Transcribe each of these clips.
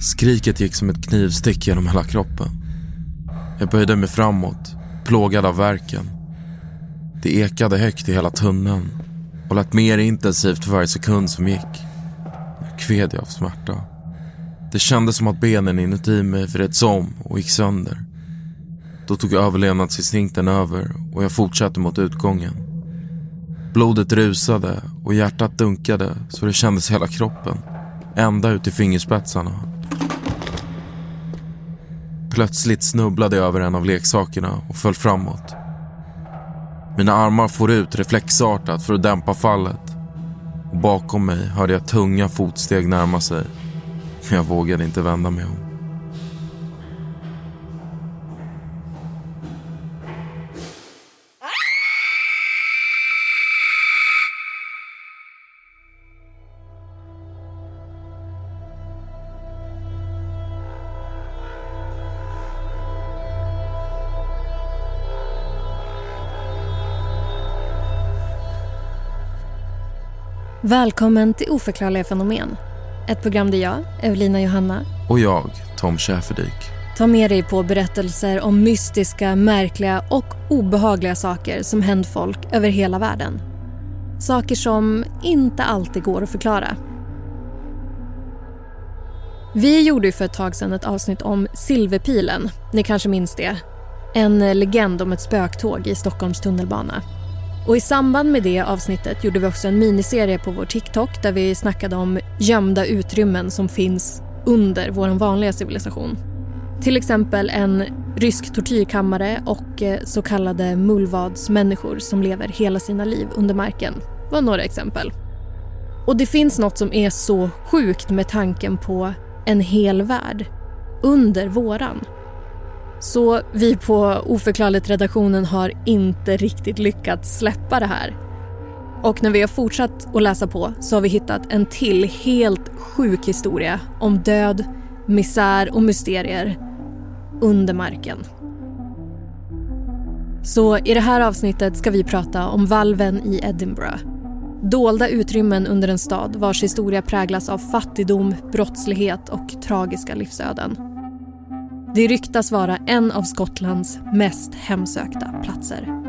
Skriket gick som ett knivstick genom hela kroppen. Jag böjde mig framåt, plågad av verken. Det ekade högt i hela tunneln och lät mer intensivt för varje sekund som gick. Nu kved jag av smärta. Det kändes som att benen inuti mig vreds om och gick sönder. Då tog överlevnadsinstinkten över och jag fortsatte mot utgången. Blodet rusade och hjärtat dunkade så det kändes i hela kroppen. Ända ut i fingerspetsarna. Plötsligt snubblade jag över en av leksakerna och föll framåt. Mina armar for ut reflexartat för att dämpa fallet. Och bakom mig hörde jag tunga fotsteg närma sig. Men jag vågade inte vända mig om. Välkommen till Oförklarliga fenomen. Ett program där jag, Evelina Johanna, Och jag, Tom Schäferdik. tar med dig på berättelser om mystiska, märkliga och obehagliga saker som hänt folk över hela världen. Saker som inte alltid går att förklara. Vi gjorde för ett tag sedan ett avsnitt om Silverpilen. Ni kanske minns det? En legend om ett spöktåg i Stockholms tunnelbana. Och I samband med det avsnittet gjorde vi också en miniserie på vår TikTok där vi snackade om gömda utrymmen som finns under vår vanliga civilisation. Till exempel en rysk tortyrkammare och eh, så kallade mullvadsmänniskor som lever hela sina liv under marken var några exempel. Och det finns något som är så sjukt med tanken på en hel värld under våran. Så vi på Oförklarligt-redaktionen har inte riktigt lyckats släppa det här. Och när vi har fortsatt att läsa på så har vi hittat en till helt sjuk historia om död, misär och mysterier under marken. Så i det här avsnittet ska vi prata om valven i Edinburgh. Dolda utrymmen under en stad vars historia präglas av fattigdom, brottslighet och tragiska livsöden. Det ryktas vara en av Skottlands mest hemsökta platser.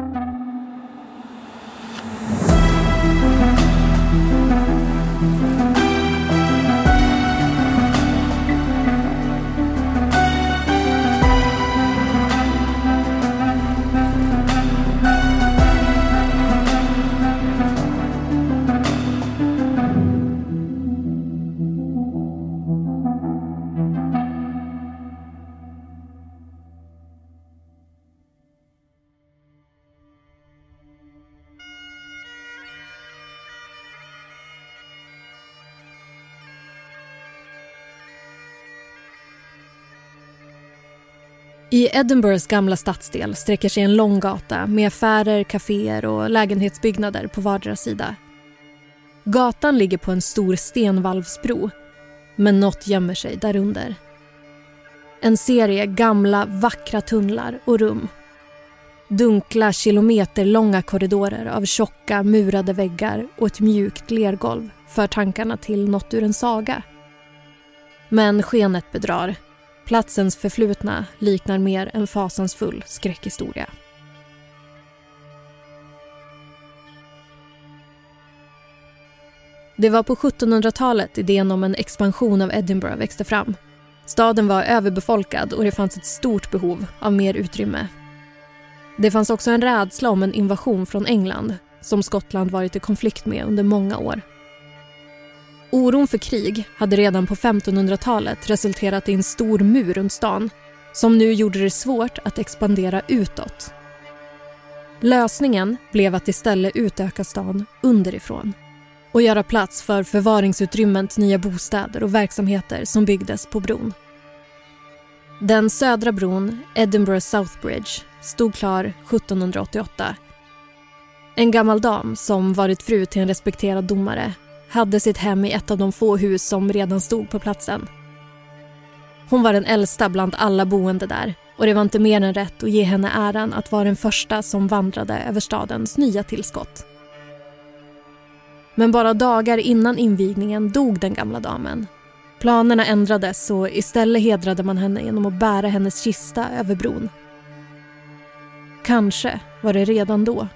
I Edinburghs gamla stadsdel sträcker sig en lång gata med affärer, kaféer och lägenhetsbyggnader på vardera sida. Gatan ligger på en stor stenvalvsbro, men något gömmer sig därunder. En serie gamla, vackra tunnlar och rum. Dunkla, kilometerlånga korridorer av tjocka, murade väggar och ett mjukt lergolv för tankarna till något ur en saga. Men skenet bedrar. Platsens förflutna liknar mer en fasansfull skräckhistoria. Det var på 1700-talet idén om en expansion av Edinburgh växte fram. Staden var överbefolkad och det fanns ett stort behov av mer utrymme. Det fanns också en rädsla om en invasion från England som Skottland varit i konflikt med under många år. Oron för krig hade redan på 1500-talet resulterat i en stor mur runt stan som nu gjorde det svårt att expandera utåt. Lösningen blev att istället utöka stan underifrån och göra plats för förvaringsutrymmen till nya bostäder och verksamheter som byggdes på bron. Den södra bron, Edinburgh South Bridge, stod klar 1788. En gammal dam som varit fru till en respekterad domare hade sitt hem i ett av de få hus som redan stod på platsen. Hon var den äldsta bland alla boende där och det var inte mer än rätt att ge henne äran att vara den första som vandrade över stadens nya tillskott. Men bara dagar innan invigningen dog den gamla damen. Planerna ändrades och istället hedrade man henne genom att bära hennes kista över bron. Kanske var det redan då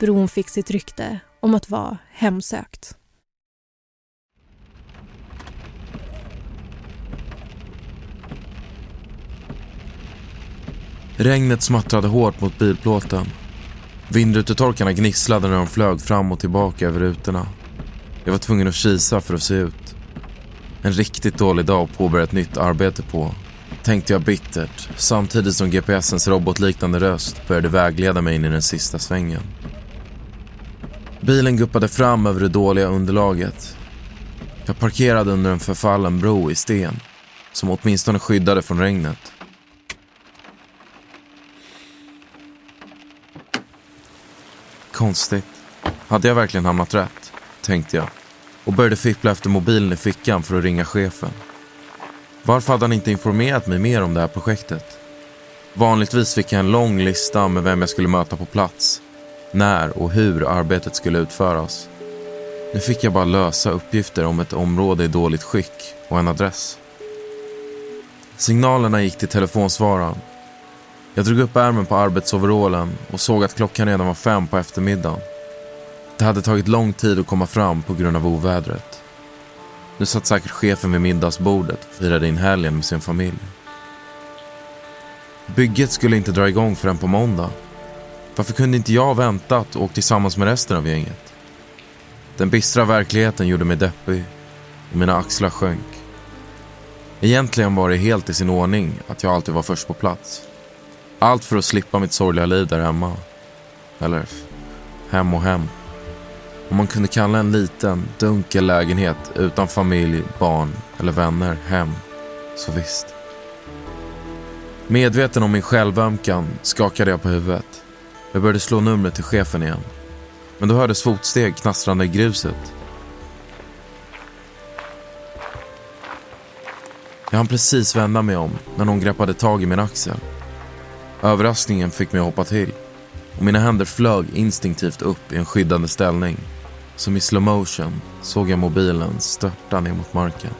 bron fick sitt rykte om att vara hemsökt. Regnet smattrade hårt mot bilplåten. Vindrutetorkarna gnisslade när de flög fram och tillbaka över rutorna. Jag var tvungen att kisa för att se ut. En riktigt dålig dag att påbörja ett nytt arbete på, tänkte jag bittert samtidigt som GPSens robotliknande röst började vägleda mig in i den sista svängen. Bilen guppade fram över det dåliga underlaget. Jag parkerade under en förfallen bro i sten som åtminstone skyddade från regnet. Konstigt. Hade jag verkligen hamnat rätt? Tänkte jag. Och började fippla efter mobilen i fickan för att ringa chefen. Varför hade han inte informerat mig mer om det här projektet? Vanligtvis fick jag en lång lista med vem jag skulle möta på plats, när och hur arbetet skulle utföras. Nu fick jag bara lösa uppgifter om ett område i dåligt skick och en adress. Signalerna gick till telefonsvararen. Jag drog upp ärmen på arbetsoverallen och såg att klockan redan var fem på eftermiddagen. Det hade tagit lång tid att komma fram på grund av ovädret. Nu satt säkert chefen vid middagsbordet och firade in helgen med sin familj. Bygget skulle inte dra igång förrän på måndag. Varför kunde inte jag väntat och åkt tillsammans med resten av gänget? Den bistra verkligheten gjorde mig deppig och mina axlar sjönk. Egentligen var det helt i sin ordning att jag alltid var först på plats. Allt för att slippa mitt sorgliga liv där hemma. Eller hem och hem. Om man kunde kalla en liten, dunkel lägenhet utan familj, barn eller vänner hem, så visst. Medveten om min självömkan skakade jag på huvudet. Jag började slå numret till chefen igen. Men då hördes fotsteg knastrande i gruset. Jag hann precis vända mig om när någon greppade tag i min axel. Överraskningen fick mig att hoppa till och mina händer flög instinktivt upp i en skyddande ställning. Som i slow motion såg jag mobilen störta ner mot marken.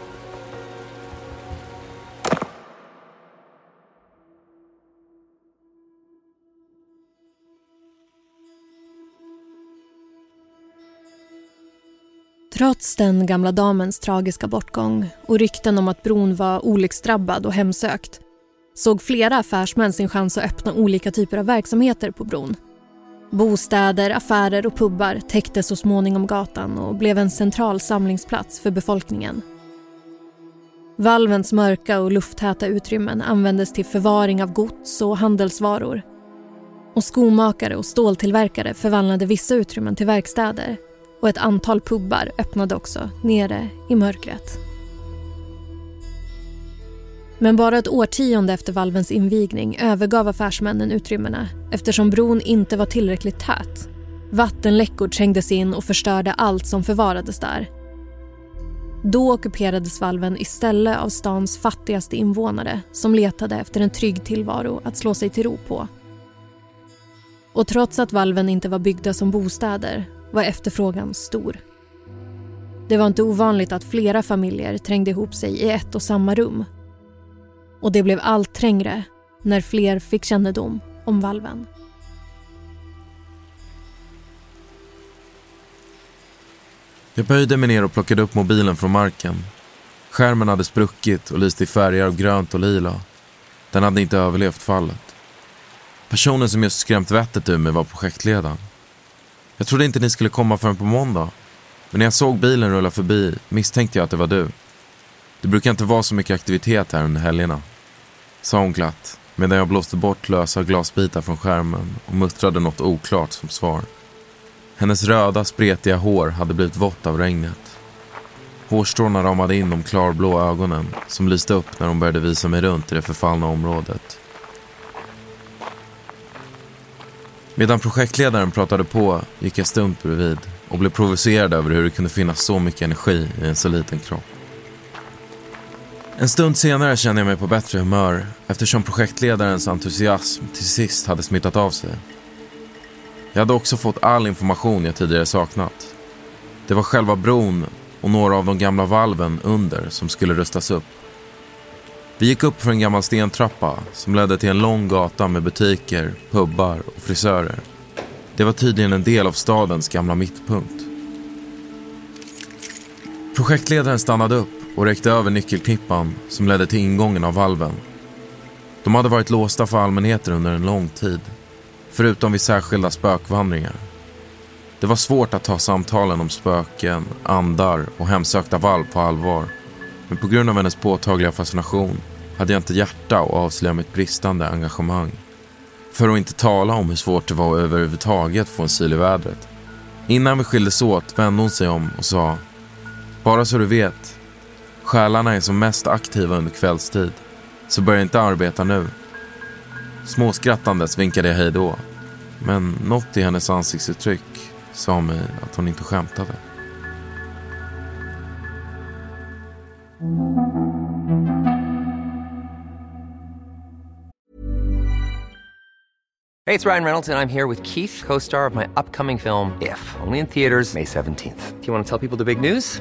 Trots den gamla damens tragiska bortgång och rykten om att bron var olycksdrabbad och hemsökt såg flera affärsmän sin chans att öppna olika typer av verksamheter på bron. Bostäder, affärer och pubbar täckte så småningom gatan och blev en central samlingsplats för befolkningen. Valvens mörka och lufttäta utrymmen användes till förvaring av gods och handelsvaror. Och skomakare och ståltillverkare förvandlade vissa utrymmen till verkstäder och ett antal pubbar öppnade också nere i mörkret. Men bara ett årtionde efter valvens invigning övergav affärsmännen utrymmena eftersom bron inte var tillräckligt tät. Vattenläckor trängdes in och förstörde allt som förvarades där. Då ockuperades valven istället av stans fattigaste invånare som letade efter en trygg tillvaro att slå sig till ro på. Och trots att valven inte var byggda som bostäder var efterfrågan stor. Det var inte ovanligt att flera familjer trängde ihop sig i ett och samma rum. Och det blev allt trängre när fler fick kännedom om valven. Jag böjde mig ner och plockade upp mobilen från marken. Skärmen hade spruckit och lyste i färger av grönt och lila. Den hade inte överlevt fallet. Personen som just skrämt vettet ur mig var projektledaren. Jag trodde inte ni skulle komma förrän på måndag. Men när jag såg bilen rulla förbi misstänkte jag att det var du. Det brukar inte vara så mycket aktivitet här under helgerna. Sa hon glatt medan jag blåste bort lösa glasbitar från skärmen och muttrade något oklart som svar. Hennes röda, spretiga hår hade blivit vått av regnet. Hårstråna ramade in de klarblå ögonen som lyste upp när hon började visa mig runt i det förfallna området. Medan projektledaren pratade på gick jag stumt bredvid och blev provocerad över hur det kunde finnas så mycket energi i en så liten kropp. En stund senare kände jag mig på bättre humör eftersom projektledarens entusiasm till sist hade smittat av sig. Jag hade också fått all information jag tidigare saknat. Det var själva bron och några av de gamla valven under som skulle rustas upp. Vi gick upp för en gammal stentrappa som ledde till en lång gata med butiker, pubbar och frisörer. Det var tydligen en del av stadens gamla mittpunkt. Projektledaren stannade upp och räckte över nyckelknippan som ledde till ingången av valven. De hade varit låsta för allmänheten under en lång tid förutom vid särskilda spökvandringar. Det var svårt att ta samtalen om spöken, andar och hemsökta valv på allvar. Men på grund av hennes påtagliga fascination hade jag inte hjärta att avslöja mitt bristande engagemang. För att inte tala om hur svårt det var att överhuvudtaget få en syl i vädret. Innan vi skildes åt vände hon sig om och sa Bara så du vet, själarna är som mest aktiva under kvällstid, så börja inte arbeta nu. Småskrattandes vinkade jag hej då. Men något i hennes ansiktsuttryck sa mig att hon inte skämtade. Det är Ryan Reynolds, och jag är här med Keith, co star of my upcoming film, If, only in theaters, May 17th. Do you want to tell people the big news?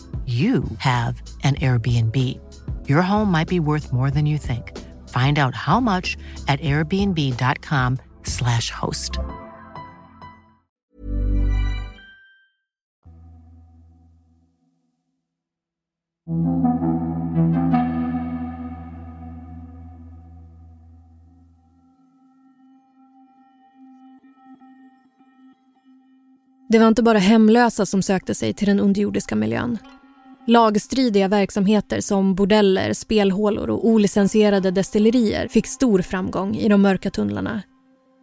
you have an Airbnb. Your home might be worth more than you think. Find out how much at airbnb.com/slash host. Det var inte bara hemlösa som sökte sig till den underjordiska miljön. Lagstridiga verksamheter som bordeller, spelhålor och olicensierade destillerier fick stor framgång i de mörka tunnlarna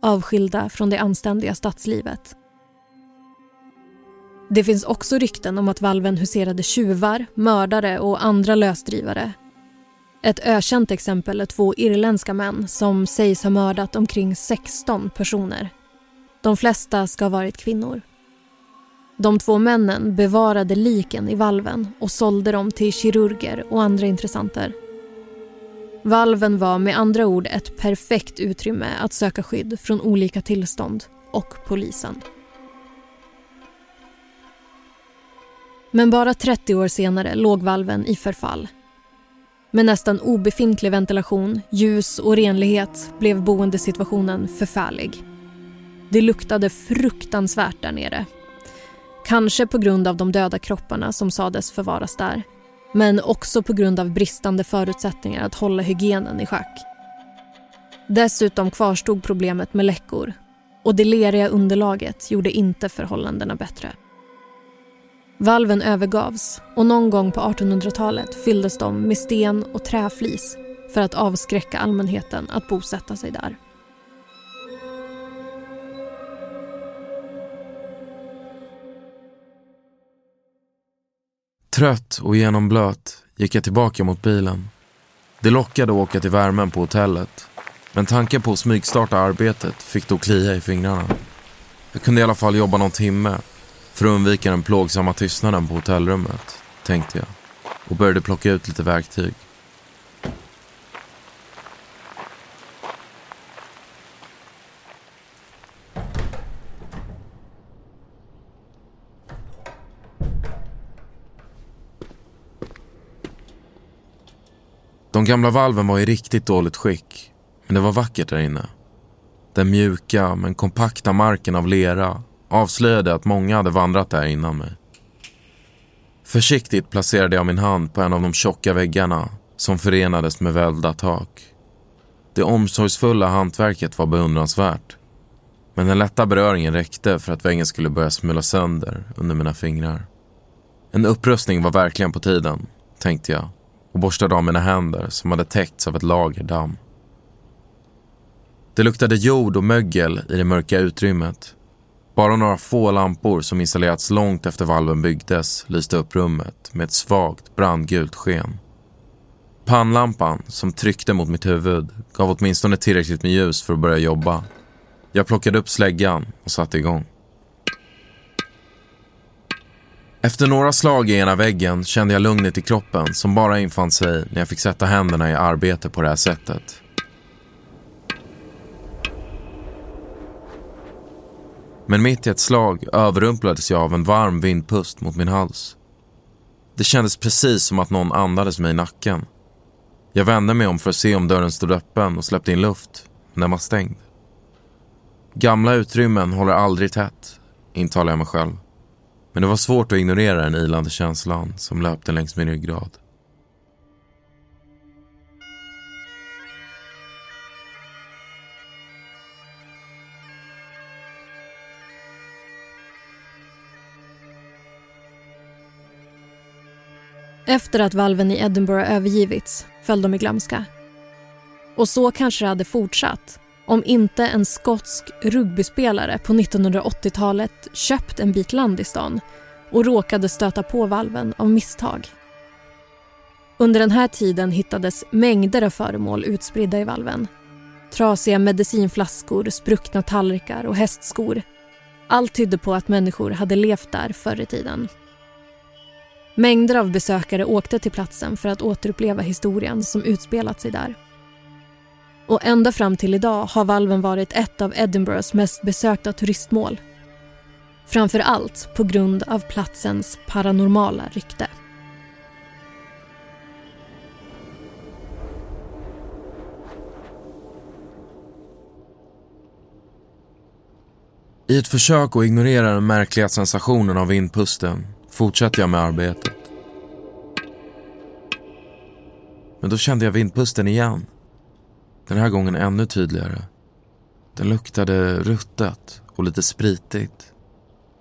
avskilda från det anständiga stadslivet. Det finns också rykten om att valven huserade tjuvar, mördare och andra lösdrivare. Ett ökänt exempel är två irländska män som sägs ha mördat omkring 16 personer. De flesta ska ha varit kvinnor. De två männen bevarade liken i valven och sålde dem till kirurger och andra intressenter. Valven var med andra ord ett perfekt utrymme att söka skydd från olika tillstånd och polisen. Men bara 30 år senare låg valven i förfall. Med nästan obefintlig ventilation, ljus och renlighet blev boendesituationen förfärlig. Det luktade fruktansvärt där nere. Kanske på grund av de döda kropparna som sades förvaras där. Men också på grund av bristande förutsättningar att hålla hygienen i schack. Dessutom kvarstod problemet med läckor och det leriga underlaget gjorde inte förhållandena bättre. Valven övergavs och någon gång på 1800-talet fylldes de med sten och träflis för att avskräcka allmänheten att bosätta sig där. Trött och genomblöt gick jag tillbaka mot bilen. Det lockade att åka till värmen på hotellet. Men tanken på att smygstarta arbetet fick då klia i fingrarna. Jag kunde i alla fall jobba någon timme för att undvika den plågsamma tystnaden på hotellrummet, tänkte jag och började plocka ut lite verktyg. De gamla valven var i riktigt dåligt skick, men det var vackert där inne. Den mjuka men kompakta marken av lera avslöjade att många hade vandrat där innan mig. Försiktigt placerade jag min hand på en av de tjocka väggarna som förenades med välda tak. Det omsorgsfulla hantverket var beundransvärt. Men den lätta beröringen räckte för att väggen skulle börja smula sönder under mina fingrar. En upprustning var verkligen på tiden, tänkte jag och borstade av mina händer som hade täckts av ett lager damm. Det luktade jord och mögel i det mörka utrymmet bara några få lampor som installerats långt efter valven byggdes lyste upp rummet med ett svagt brandgult sken. Pannlampan som tryckte mot mitt huvud gav åtminstone tillräckligt med ljus för att börja jobba. Jag plockade upp släggan och satte igång. Efter några slag i ena väggen kände jag lugnet i kroppen som bara infann sig när jag fick sätta händerna i arbete på det här sättet. Men mitt i ett slag överrumplades jag av en varm vindpust mot min hals. Det kändes precis som att någon andades mig i nacken. Jag vände mig om för att se om dörren stod öppen och släppte in luft, men den var stängd. Gamla utrymmen håller aldrig tätt, intalar jag mig själv. Men det var svårt att ignorera den ilande känslan som löpte längs min ryggrad. Efter att valven i Edinburgh övergivits föll de i glömska. Och så kanske det hade fortsatt om inte en skotsk rugbyspelare på 1980-talet köpt en bit land i stan och råkade stöta på valven av misstag. Under den här tiden hittades mängder av föremål utspridda i valven. Trasiga medicinflaskor, spruckna tallrikar och hästskor. Allt tydde på att människor hade levt där förr i tiden. Mängder av besökare åkte till platsen för att återuppleva historien som utspelat sig där. Och ända fram till idag har valven varit ett av Edinburghs mest besökta turistmål. Framför allt på grund av platsens paranormala rykte. I ett försök att ignorera den märkliga sensationen av vindpusten fortsatte jag med arbetet. Men då kände jag vindpusten igen. Den här gången ännu tydligare. Den luktade ruttet och lite spritigt.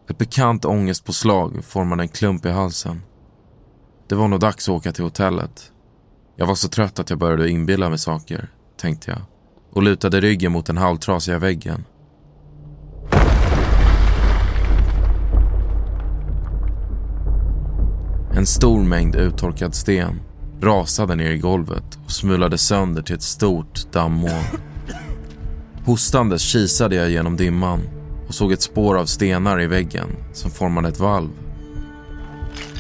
Ett bekant ångestpåslag formade en klump i halsen. Det var nog dags att åka till hotellet. Jag var så trött att jag började inbilla mig saker, tänkte jag. Och lutade ryggen mot den halvtrasiga väggen. En stor mängd uttorkad sten rasade ner i golvet och smulade sönder till ett stort dammoln. Hostandes kisade jag genom dimman och såg ett spår av stenar i väggen som formade ett valv.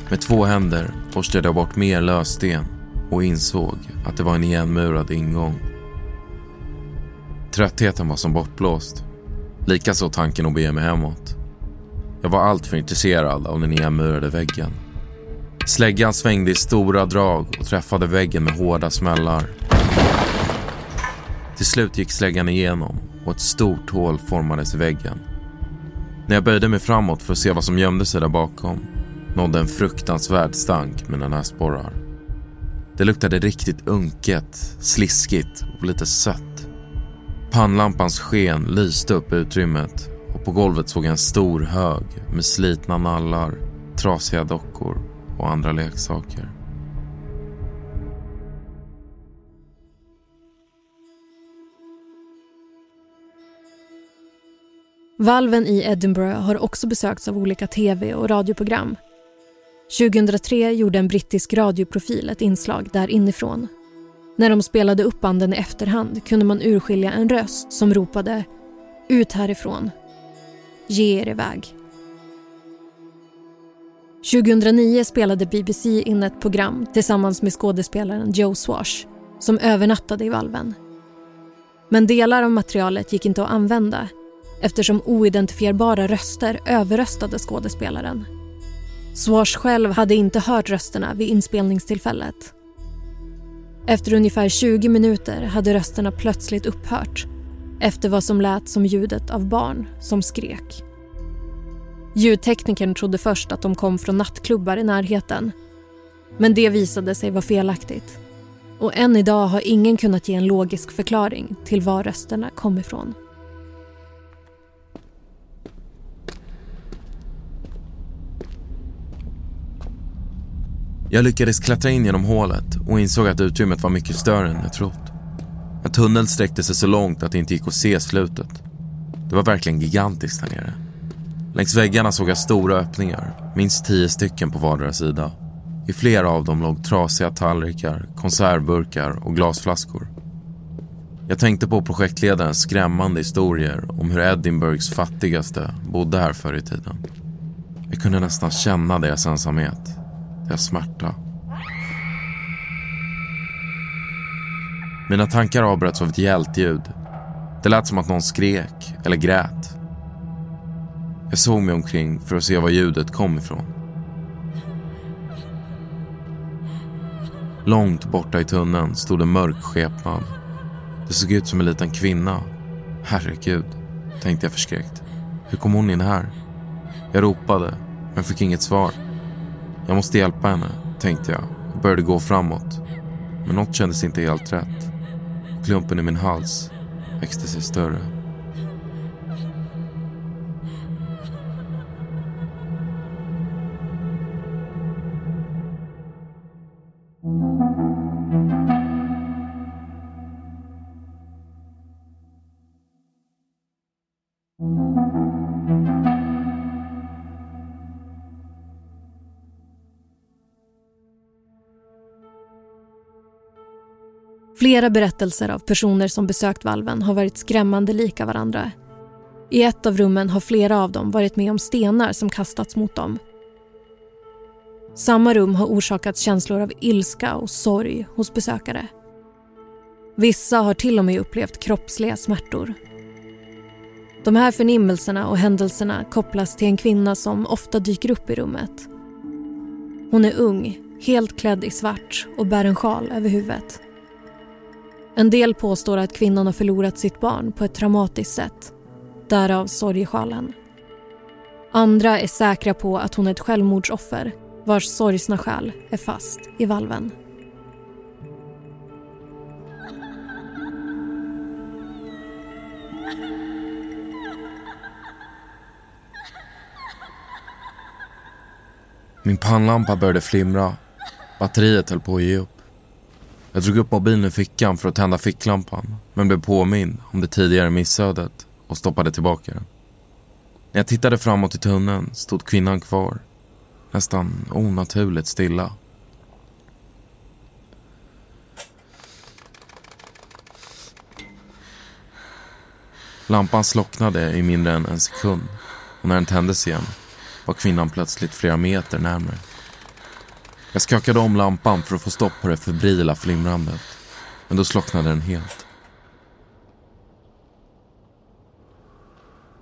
Med två händer borstade jag bort mer lössten och insåg att det var en igenmurad ingång. Tröttheten var som bortblåst. Likaså tanken att bege mig hemåt. Jag var alltför intresserad av den igenmurade väggen. Släggan svängde i stora drag och träffade väggen med hårda smällar. Till slut gick släggan igenom och ett stort hål formades i väggen. När jag böjde mig framåt för att se vad som gömde sig där bakom nådde en fruktansvärd stank mina näsborrar. Det luktade riktigt unket, sliskigt och lite sött. Pannlampans sken lyste upp utrymmet och på golvet såg jag en stor hög med slitna nallar, trasiga dockor och andra leksaker. Valven i Edinburgh har också besökts av olika tv och radioprogram. 2003 gjorde en brittisk radioprofil ett inslag där inifrån. När de spelade upp banden i efterhand kunde man urskilja en röst som ropade “Ut härifrån. Ge er iväg.” 2009 spelade BBC in ett program tillsammans med skådespelaren Joe Swash som övernattade i valven. Men delar av materialet gick inte att använda eftersom oidentifierbara röster överröstade skådespelaren. Swash själv hade inte hört rösterna vid inspelningstillfället. Efter ungefär 20 minuter hade rösterna plötsligt upphört efter vad som lät som ljudet av barn som skrek. Ljudteknikern trodde först att de kom från nattklubbar i närheten. Men det visade sig vara felaktigt. Och än idag har ingen kunnat ge en logisk förklaring till var rösterna kom ifrån. Jag lyckades klättra in genom hålet och insåg att utrymmet var mycket större än jag trott. En tunnel sträckte sig så långt att det inte gick att se slutet. Det var verkligen gigantiskt här nere. Längs väggarna såg jag stora öppningar, minst tio stycken på vardera sida. I flera av dem låg trasiga tallrikar, konservburkar och glasflaskor. Jag tänkte på projektledarens skrämmande historier om hur Edinburghs fattigaste bodde här förr i tiden. Jag kunde nästan känna deras ensamhet, deras smärta. Mina tankar avbröts av ett hjältljud. Det lät som att någon skrek eller grät. Jag såg mig omkring för att se var ljudet kom ifrån. Långt borta i tunneln stod en mörk skepnad. Det såg ut som en liten kvinna. Herregud, tänkte jag förskräckt. Hur kom hon in här? Jag ropade, men fick inget svar. Jag måste hjälpa henne, tänkte jag och började gå framåt. Men något kändes inte helt rätt. Klumpen i min hals växte sig större. Flera berättelser av personer som besökt valven har varit skrämmande lika varandra. I ett av rummen har flera av dem varit med om stenar som kastats mot dem. Samma rum har orsakat känslor av ilska och sorg hos besökare. Vissa har till och med upplevt kroppsliga smärtor. De här förnimmelserna och händelserna kopplas till en kvinna som ofta dyker upp i rummet. Hon är ung, helt klädd i svart och bär en sjal över huvudet. En del påstår att kvinnan har förlorat sitt barn på ett traumatiskt sätt. Därav sorgesjalen. Andra är säkra på att hon är ett självmordsoffer vars sorgsna själ är fast i valven. Min pannlampa började flimra. Batteriet höll på att ge upp. Jag drog upp mobilen i fickan för att tända ficklampan men blev påmind om det tidigare missödet och stoppade tillbaka den. När jag tittade framåt i tunneln stod kvinnan kvar. nästan onaturligt stilla. Lampan slocknade i mindre än en sekund och när den tändes igen var kvinnan plötsligt flera meter närmare. Jag skakade om lampan för att få stopp på det febrila flimrandet. Men då slocknade den helt.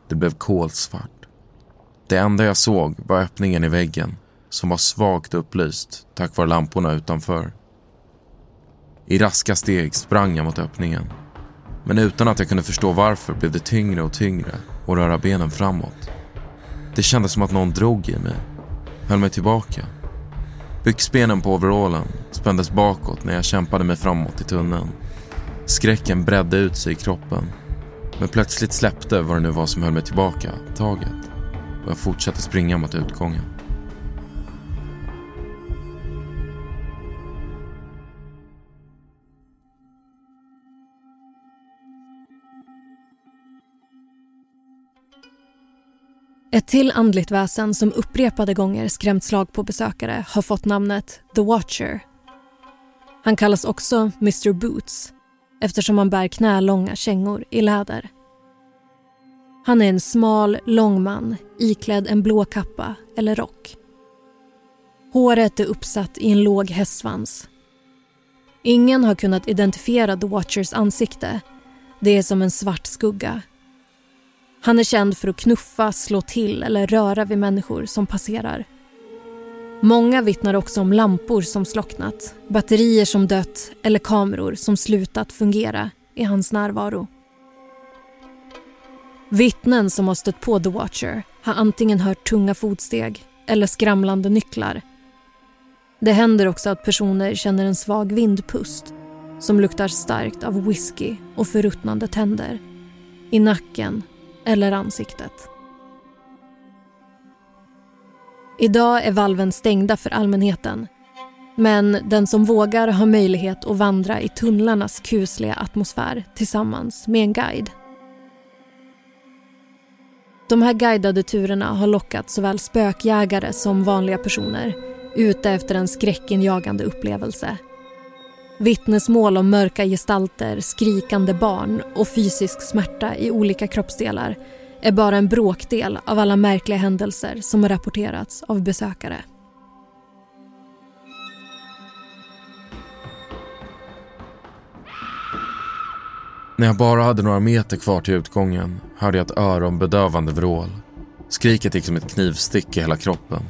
Det blev kolsvart. Det enda jag såg var öppningen i väggen som var svagt upplyst tack vare lamporna utanför. I raska steg sprang jag mot öppningen. Men utan att jag kunde förstå varför blev det tyngre och tyngre att röra benen framåt. Det kändes som att någon drog i mig, höll mig tillbaka. Byxbenen på overallen spändes bakåt när jag kämpade mig framåt i tunneln. Skräcken bredde ut sig i kroppen. Men plötsligt släppte vad det nu var som höll mig tillbaka taget och jag fortsatte springa mot utgången. Ett till andligt väsen som upprepade gånger skrämt slag på besökare har fått namnet The Watcher. Han kallas också Mr Boots eftersom han bär knälånga kängor i läder. Han är en smal, lång man iklädd en blå kappa eller rock. Håret är uppsatt i en låg hästsvans. Ingen har kunnat identifiera The Watchers ansikte. Det är som en svart skugga han är känd för att knuffa, slå till eller röra vid människor som passerar. Många vittnar också om lampor som slocknat, batterier som dött eller kameror som slutat fungera i hans närvaro. Vittnen som har stött på The Watcher har antingen hört tunga fotsteg eller skramlande nycklar. Det händer också att personer känner en svag vindpust som luktar starkt av whisky och förruttnande tänder i nacken eller ansiktet. Idag är valven stängda för allmänheten. Men den som vågar har möjlighet att vandra i tunnlarnas kusliga atmosfär tillsammans med en guide. De här guidade turerna har lockat såväl spökjägare som vanliga personer ute efter en skräckinjagande upplevelse. Vittnesmål om mörka gestalter, skrikande barn och fysisk smärta i olika kroppsdelar är bara en bråkdel av alla märkliga händelser som har rapporterats av besökare. När jag bara hade några meter kvar till utgången hörde jag ett öronbedövande vrål. Skriket gick som ett knivstick i hela kroppen.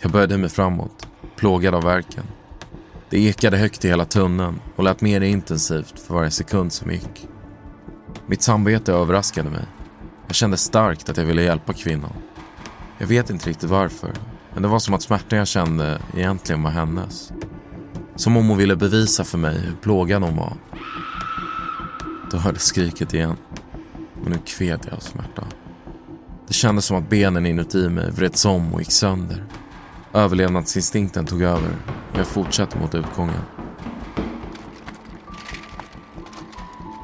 Jag böjde mig framåt, plågad av verken. Det ekade högt i hela tunneln och lät mer intensivt för varje sekund som gick. Mitt samvete överraskade mig. Jag kände starkt att jag ville hjälpa kvinnan. Jag vet inte riktigt varför, men det var som att smärtan jag kände egentligen var hennes. Som om hon ville bevisa för mig hur plågad hon var. Då hördes skriket igen och nu kved jag av smärta. Det kändes som att benen inuti mig vreds om och gick sönder. Överlevnadsinstinkten tog över och jag fortsatte mot utgången.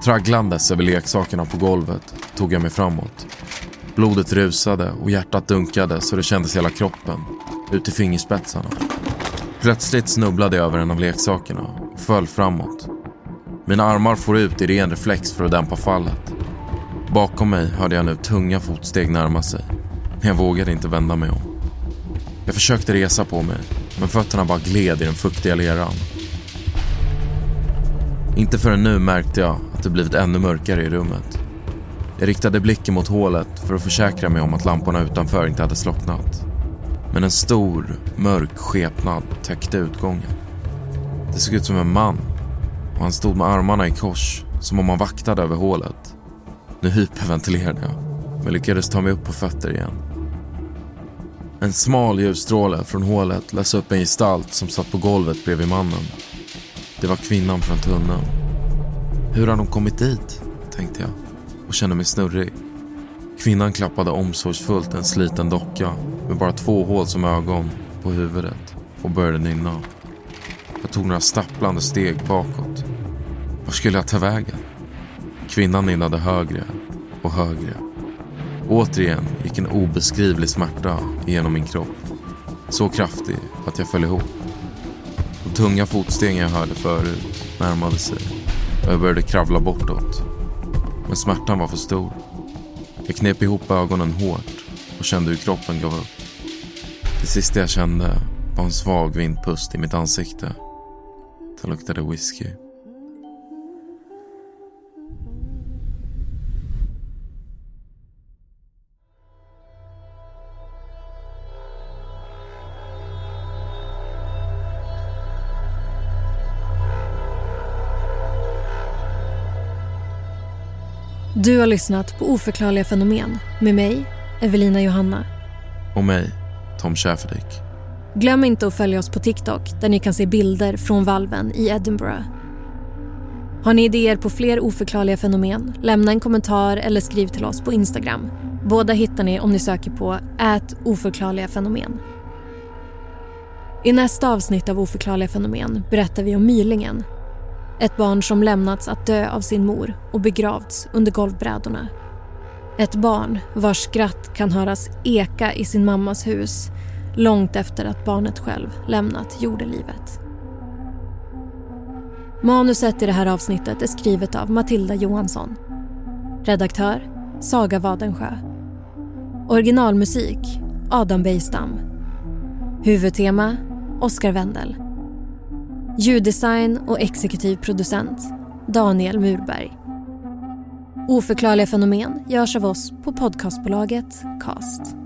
Tragglandes över leksakerna på golvet tog jag mig framåt. Blodet rusade och hjärtat dunkade så det kändes i hela kroppen, ut i fingerspetsarna. Plötsligt snubblade jag över en av leksakerna och föll framåt. Mina armar for ut i ren reflex för att dämpa fallet. Bakom mig hörde jag nu tunga fotsteg närma sig, men jag vågade inte vända mig om. Jag försökte resa på mig, men fötterna bara gled i den fuktiga leran. Inte förrän nu märkte jag att det blivit ännu mörkare i rummet. Jag riktade blicken mot hålet för att försäkra mig om att lamporna utanför inte hade slocknat. Men en stor, mörk skepnad täckte utgången. Det såg ut som en man och han stod med armarna i kors som om han vaktade över hålet. Nu hyperventilerade jag, men lyckades ta mig upp på fötter igen. En smal ljusstråle från hålet lös upp en gestalt som satt på golvet bredvid mannen. Det var kvinnan från tunneln. Hur har de kommit dit? tänkte jag och kände mig snurrig. Kvinnan klappade omsorgsfullt en sliten docka med bara två hål som ögon på huvudet och började nynna. Jag tog några stapplande steg bakåt. Var skulle jag ta vägen? Kvinnan nynnade högre och högre. Återigen gick en obeskrivlig smärta genom min kropp. Så kraftig att jag föll ihop. De tunga fotstegen jag hörde förut närmade sig och jag började kravla bortåt. Men smärtan var för stor. Jag knep ihop ögonen hårt och kände hur kroppen gav upp. Det sista jag kände var en svag vindpust i mitt ansikte. Det luktade whisky. Du har lyssnat på Oförklarliga fenomen med mig, Evelina Johanna. Och mig, Tom Schäferdick. Glöm inte att följa oss på TikTok där ni kan se bilder från valven i Edinburgh. Har ni idéer på fler oförklarliga fenomen? Lämna en kommentar eller skriv till oss på Instagram. Båda hittar ni om ni söker på ät oförklarliga fenomen. I nästa avsnitt av Oförklarliga fenomen berättar vi om Mylingen. Ett barn som lämnats att dö av sin mor och begravts under golvbrädorna. Ett barn vars skratt kan höras eka i sin mammas hus långt efter att barnet själv lämnat jordelivet. Manuset i det här avsnittet är skrivet av Matilda Johansson. Redaktör Saga Wadensjö. Originalmusik Adam Bejstam. Huvudtema Oskar Wendel. Ljuddesign och exekutiv producent Daniel Murberg. Oförklarliga fenomen görs av oss på podcastbolaget Cast.